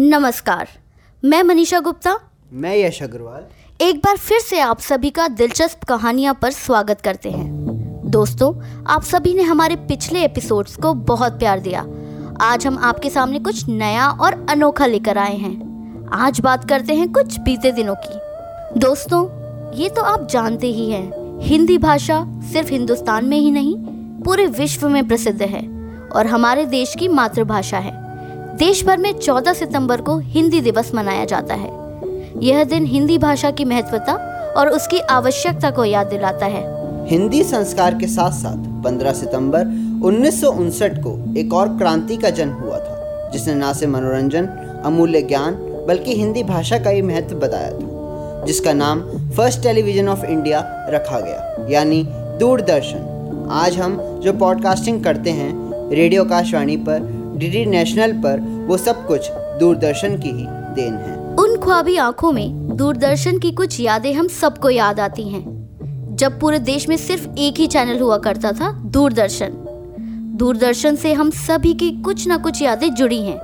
नमस्कार मैं मनीषा गुप्ता। मैं यश अग्रवाल। एक बार फिर से आप सभी का दिलचस्प कहानियाँ पर स्वागत करते हैं। दोस्तों आप सभी ने हमारे पिछले एपिसोड्स को बहुत प्यार दिया। आज हम आपके सामने कुछ नया और अनोखा लेकर आए हैं। आज बात करते हैं कुछ बीते दिनों की। दोस्तों ये तो आप जानते ही हैं हिंदी भाषा सिर्फ़ हिंदुस्तान में ही नहीं पूरे विश्व में प्रसिद्ध है और हमारे देश की मातृभाषा है। देश भर में 14 सितंबर को हिंदी दिवस मनाया जाता है। यह दिन हिंदी भाषा की महत्वता और उसकी आवश्यकता को याद दिलाता है। हिंदी संस्कार के साथ साथ 15 सितंबर उन्नीस सौ उनसठ को एक और क्रांति का जन्म हुआ था, जिसने न सिर्फ़ मनोरंजन, अमूल्य ज्ञान, बल्कि हिंदी भाषा का ही महत्व बताया था, जिसका नाम फ़र्स्ट टेलीविज़न ऑफ़ इंडिया रखा गया, यानी दूरदर्शन। आज हम जो पॉडकास्टिंग करते हैं रेडियो आकाशवाणी पर डीडी नेशनल पर वो सब कुछ दूरदर्शन की ही देन है। उन ख्वाबी आँखों में दूरदर्शन की कुछ यादें हम सबको याद आती हैं। जब पूरे देश में सिर्फ़ एक ही चैनल हुआ करता था, दूरदर्शन। दूरदर्शन से हम सभी की कुछ ना कुछ यादें जुड़ी हैं।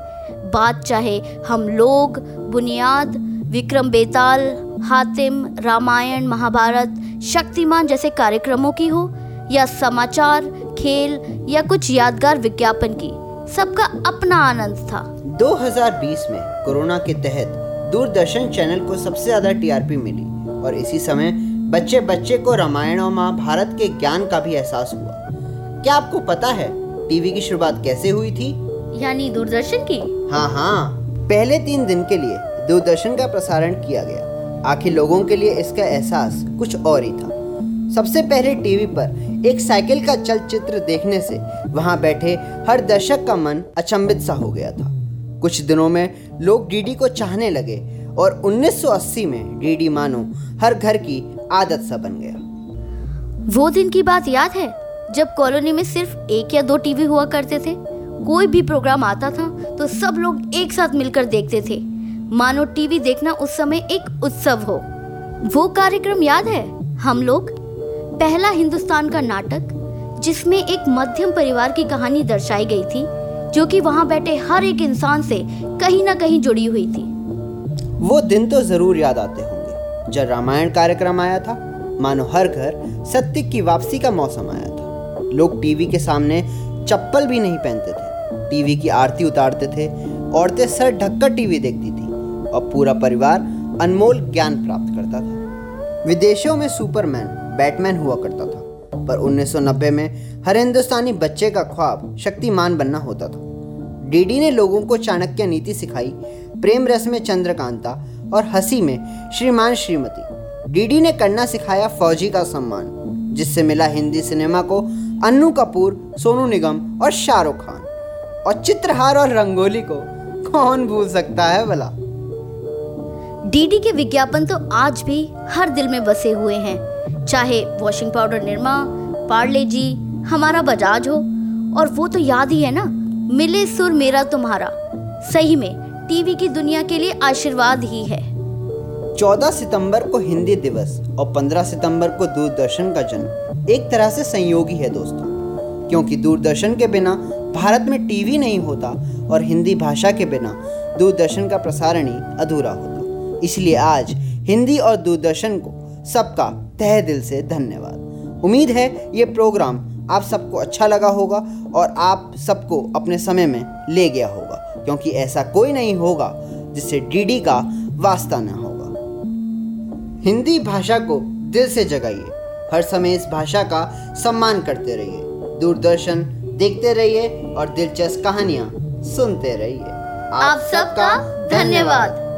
बात चाहे हम लोग, बुनियाद, विक्रम बेताल, हातिम, रामायण, महाभारत, शक्तिमान जैसे कार्यक्रमों की हो, या समाचार, खेल, या कुछ यादगार विज्ञापन की। सबका अपना आनंद था। 2020 में कोरोना के तहत दूरदर्शन चैनल को सबसे ज़्यादा टीआरपी मिली और इसी समय बच्चे बच्चे को रामायण और महाभारत के ज्ञान का भी एहसास हुआ। क्या आपको पता है टीवी की शुरुआत कैसे हुई थी? यानी दूरदर्शन की? हाँ हाँ। पहले तीन दिन के लिए दूरदर्शन का प्रसारण किया गया। आखिर लोगों के लिए इसका एहसास कुछ और ही था। सबसे पहले टीवी पर एक साइकिल का चलचित्र देखने से वहाँ बैठे हर दर्शक का मन अचंभित सा हो गया था। कुछ दिनों में लोग डीडी को चाहने लगे और 1980 में डीडी मानो हर घर की आदत सा बन गया। वो दिन की बात याद है, जब कॉलोनी में सिर्फ़ एक या दो टीवी हुआ करते थे। कोई भी प्रोग्राम आता था तो सब लोग एक साथ मिलकर देखते थे। मानो टीवी देखना उस समय एक उत्सव हो। वो कार्यक्रम याद है? हम लोग पहला हिंदुस्तान का नाटक, जिसमें एक मध्यम परिवार की कहानी दर्शाई गई थी, जो कि वहाँ बैठे हर एक इंसान से कहीं ना कहीं जुड़ी हुई थी। वो दिन तो ज़रूर याद आते होंगे, जब रामायण कार्यक्रम आया था। मानो हर घर सत्य की वापसी का मौसम आया था। लोग टीवी के सामने चप्पल भी नहीं पहनते थे, टीवी की आरती उतारते थे, औरतें सर ढककर टीवी देखती थी, और पूरा परिवार अनमोल ज्ञान प्राप्त करता था। विदेशों में सुपरमैन बैटमैन हुआ करता था, पर 1990 में हर हिंदुस्तानी बच्चे का ख्वाब शक्तिमान बनना होता था। डीडी ने लोगों को चाणक्य नीति सिखाई, प्रेम रस में चंद्रकांता और हँसी में श्रीमान श्रीमती। डीडी ने करना सिखाया फौजी का सम्मान, जिससे मिला हिंदी सिनेमा को अन्नू कपूर, सोनू निगम और शाहरुख खान, और चित्रहार और रंगोली को कौन भूल सकता है भला? डीडी के विज्ञापन तो आज भी हर दिल में बसे हुए हैं। चाहे washing powder Nirma Parle G, हमारा बजाज हो। और वो तो याद ही है ना, मिले सुर मेरा तुम्हारा। सही में, टीवी की दुनिया के लिए आशीर्वाद ही है। 14 सितंबर को हिंदी दिवस और 15 सितंबर को दूरदर्शन का जन्म। एक तरह से संयोगी है दोस्तों, क्योंकि दूरदर्शन के बिना भारत में टीवी नहीं होता और हिंदी भाषा के बिना दूरदर्शन का प्रसारण ही अधूरा होता। इसलिए आज हिंदी और दूरदर्शन को सबका तह दिल से धन्यवाद। उम्मीद है ये प्रोग्राम आप सबको अच्छा लगा होगा और आप सबको अपने समय में ले गया होगा क्योंकि ऐसा कोई नहीं होगा जिससे डीडी का वास्ता ना होगा। हिंदी भाषा को दिल से जगाइए हर समय इस भाषा का सम्मान करते रहिए दूरदर्शन देखते रहिए और दिलचस्प कहानियाँ सुनते रहिए। आप सबका धन्यवाद।